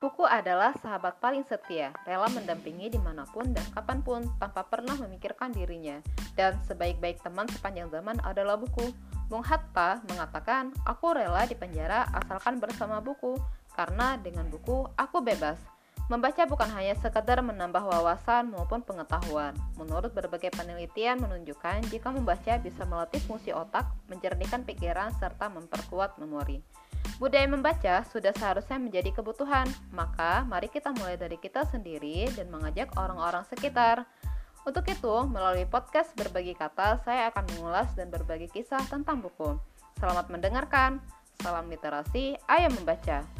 Buku adalah sahabat paling setia, rela mendampingi di mana pun dan kapan pun tanpa pernah memikirkan dirinya. Dan sebaik-baik teman sepanjang zaman adalah buku. Bung Hatta mengatakan, aku rela di penjara asalkan bersama buku, karena dengan buku aku bebas. Membaca bukan hanya sekedar menambah wawasan maupun pengetahuan. Menurut berbagai penelitian menunjukkan jika membaca bisa melatih fungsi otak, menjernihkan pikiran, serta memperkuat memori. Budaya membaca sudah seharusnya menjadi kebutuhan, maka mari kita mulai dari kita sendiri dan mengajak orang-orang sekitar. Untuk itu, melalui podcast Berbagi Kata, saya akan mengulas dan berbagi kisah tentang buku. Selamat mendengarkan. Salam literasi, ayo membaca.